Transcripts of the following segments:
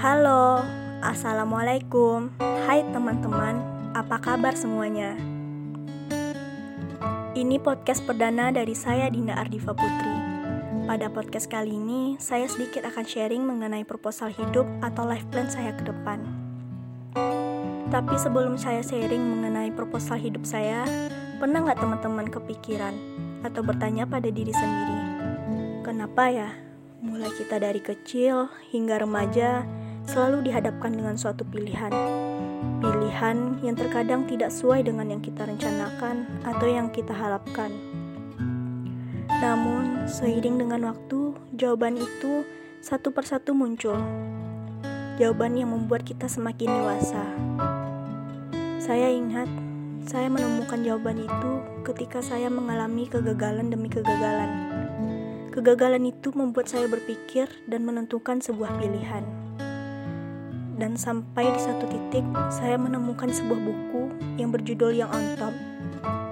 Halo, Assalamualaikum Hai teman-teman, apa kabar semuanya? Ini podcast perdana dari saya Dinda Ardiva Putri Pada podcast kali ini, saya sedikit akan sharing mengenai proposal hidup atau life plan saya ke depan Tapi sebelum saya sharing mengenai proposal hidup saya Pernah nggak teman-teman kepikiran atau bertanya pada diri sendiri Kenapa ya? Mulai kita dari kecil hingga remaja selalu dihadapkan dengan suatu pilihan. Pilihan yang terkadang tidak sesuai dengan yang kita rencanakan atau yang kita harapkan. Namun, seiring dengan waktu, jawaban itu satu persatu muncul. Jawaban yang membuat kita semakin dewasa. Saya ingat, saya menemukan jawaban itu ketika saya mengalami kegagalan demi kegagalan Kegagalan itu membuat saya berpikir dan menentukan sebuah pilihan. Dan sampai di satu titik, saya menemukan sebuah buku yang berjudul Yang On Top.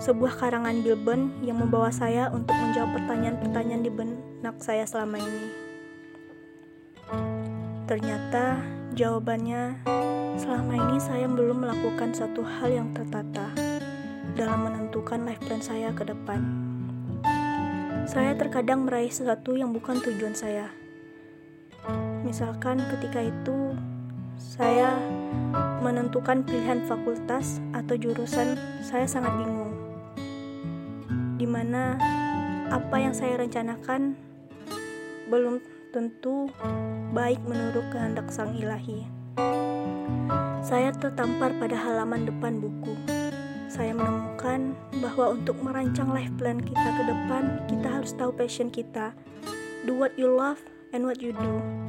Sebuah karangan Bill Burn yang membawa saya untuk menjawab pertanyaan-pertanyaan di benak saya selama ini. Ternyata jawabannya, selama ini saya belum melakukan satu hal yang tertata dalam menentukan life plan saya ke depan. Saya terkadang meraih sesuatu yang bukan tujuan saya. Misalkan ketika itu saya menentukan pilihan fakultas atau jurusan, saya sangat bingung. Di mana apa yang saya rencanakan belum tentu baik menurut kehendak sang ilahi. Saya tertampar pada halaman depan buku saya menemukan bahwa untuk merancang life plan kita ke depan, kita harus tahu passion kita. Do what you love and what you do.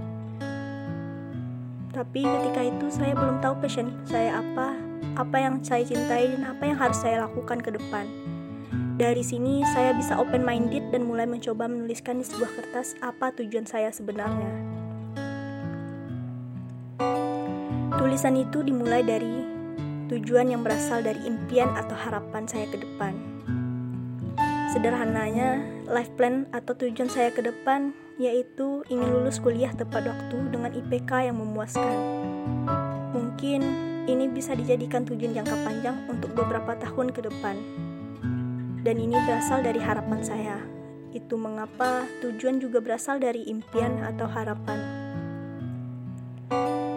Tapi ketika itu saya belum tahu passion saya apa, apa yang saya cintai dan apa yang harus saya lakukan ke depan. Dari sini saya bisa open minded dan mulai mencoba menuliskan di sebuah kertas apa tujuan saya sebenarnya. Tulisan itu dimulai dari tujuan yang berasal dari impian atau harapan saya ke depan. Sederhananya, life plan atau tujuan saya ke depan yaitu ingin lulus kuliah tepat waktu dengan IPK yang memuaskan. Mungkin ini bisa dijadikan tujuan jangka panjang untuk beberapa tahun ke depan. Dan ini berasal dari harapan saya. Itu mengapa tujuan juga berasal dari impian atau harapan.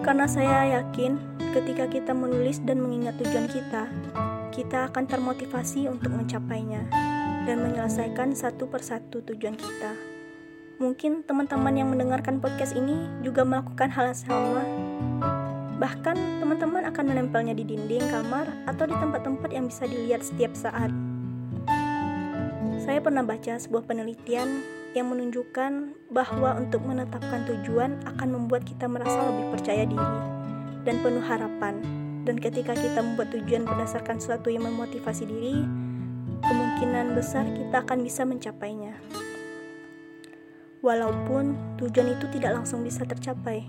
Karena saya yakin Ketika kita menulis dan mengingat tujuan kita, kita akan termotivasi untuk mencapainya dan menyelesaikan satu persatu tujuan kita. Mungkin teman-teman yang mendengarkan podcast ini juga melakukan hal yang sama. Bahkan teman-teman akan menempelnya di dinding kamar atau di tempat-tempat yang bisa dilihat setiap saat. Saya pernah baca sebuah penelitian yang menunjukkan bahwa untuk menetapkan tujuan akan membuat kita merasa lebih percaya diri dan penuh harapan. Dan ketika kita membuat tujuan berdasarkan sesuatu yang memotivasi diri, kemungkinan besar kita akan bisa mencapainya. Walaupun tujuan itu tidak langsung bisa tercapai.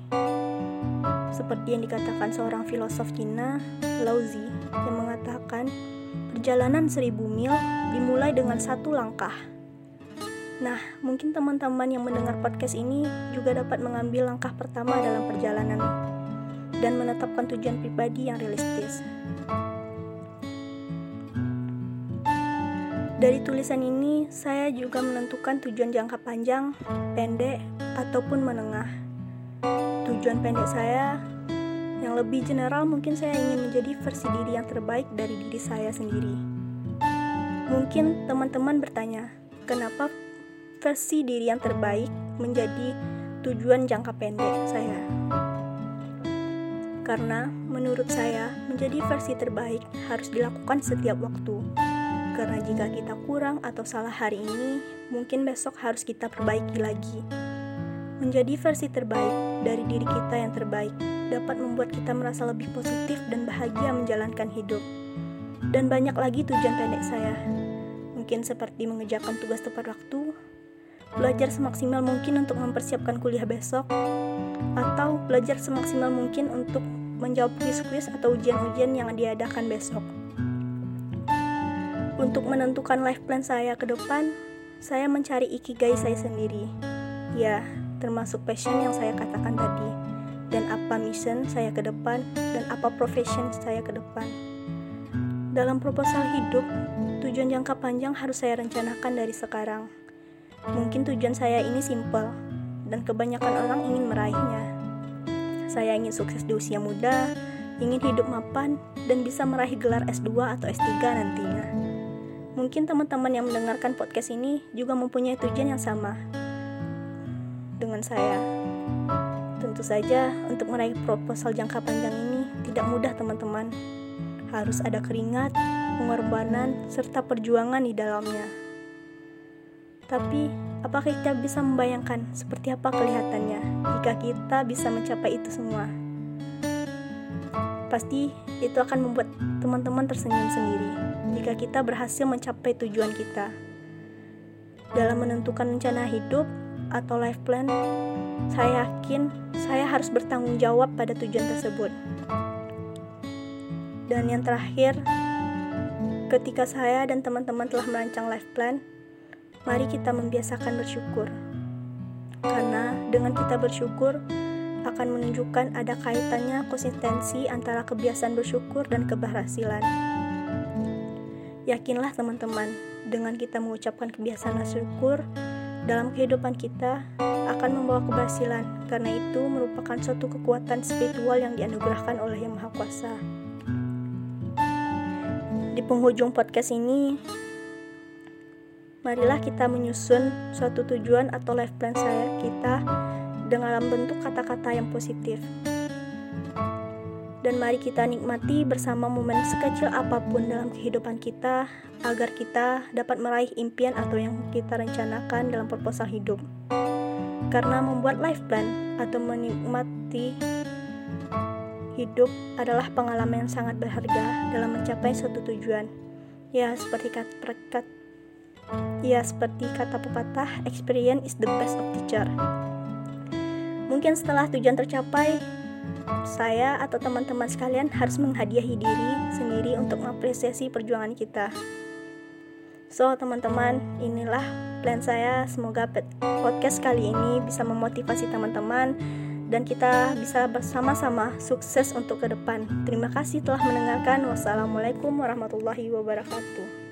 Seperti yang dikatakan seorang filosof Cina, Lao Zi, yang mengatakan, perjalanan seribu mil dimulai dengan satu langkah. Nah, mungkin teman-teman yang mendengar podcast ini juga dapat mengambil langkah pertama dalam perjalanan dan menetapkan tujuan pribadi yang realistis. Dari tulisan ini, saya juga menentukan tujuan jangka panjang, pendek, ataupun menengah. Tujuan pendek saya yang lebih general mungkin saya ingin menjadi versi diri yang terbaik dari diri saya sendiri. Mungkin teman-teman bertanya, kenapa versi diri yang terbaik menjadi tujuan jangka pendek saya? Karena menurut saya, menjadi versi terbaik harus dilakukan setiap waktu. Karena jika kita kurang atau salah hari ini, mungkin besok harus kita perbaiki lagi. Menjadi versi terbaik dari diri kita yang terbaik dapat membuat kita merasa lebih positif dan bahagia menjalankan hidup. Dan banyak lagi tujuan pendek saya. Mungkin seperti mengerjakan tugas tepat waktu, belajar semaksimal mungkin untuk mempersiapkan kuliah besok, atau belajar semaksimal mungkin untuk menjawab kuis-kuis atau ujian-ujian yang diadakan besok. Untuk menentukan life plan saya ke depan, saya mencari ikigai saya sendiri. Ya, termasuk passion yang saya katakan tadi. Dan apa mission saya ke depan dan apa profession saya ke depan. Dalam proposal hidup, tujuan jangka panjang harus saya rencanakan dari sekarang. Mungkin tujuan saya ini simple, dan kebanyakan orang ingin meraihnya. Saya ingin sukses di usia muda, ingin hidup mapan, dan bisa meraih gelar S2 atau S3 nantinya. Mungkin teman-teman yang mendengarkan podcast ini juga mempunyai tujuan yang sama dengan saya. Tentu saja, untuk meraih proposal jangka panjang ini tidak mudah, teman-teman. Harus ada keringat, pengorbanan, serta perjuangan di dalamnya. Tapi, apakah kita bisa membayangkan seperti apa kelihatannya jika kita bisa mencapai itu semua? Pasti itu akan membuat teman-teman tersenyum sendiri jika kita berhasil mencapai tujuan kita. Dalam menentukan rencana hidup atau life plan, saya yakin saya harus bertanggung jawab pada tujuan tersebut. Dan yang terakhir, ketika saya dan teman-teman telah merancang life plan, mari kita membiasakan bersyukur. Karena dengan kita bersyukur akan menunjukkan ada kaitannya konsistensi antara kebiasaan bersyukur dan keberhasilan. Yakinlah teman-teman, dengan kita mengucapkan kebiasaan bersyukur dalam kehidupan kita akan membawa keberhasilan karena itu merupakan suatu kekuatan spiritual yang dianugerahkan oleh Yang Maha Kuasa. Di penghujung podcast ini, marilah kita menyusun suatu tujuan atau life plan saya kita dengan bentuk kata-kata yang positif. Dan mari kita nikmati bersama momen sekecil apa pun dalam kehidupan kita agar kita dapat meraih impian atau yang kita rencanakan dalam proposal hidup. Karena membuat life plan atau menikmati hidup adalah pengalaman yang sangat berharga dalam mencapai suatu tujuan. Ya, seperti kata Ya, seperti kata pepatah, experience is the best of teacher. Mungkin setelah tujuan tercapai, saya atau teman-teman sekalian harus menghadiahi diri sendiri untuk mengapresiasi perjuangan kita. So, teman-teman, inilah plan saya. Semoga podcast kali ini bisa memotivasi teman-teman dan kita bisa bersama-sama sukses untuk ke depan. Terima kasih telah mendengarkan. Wassalamualaikum warahmatullahi wabarakatuh.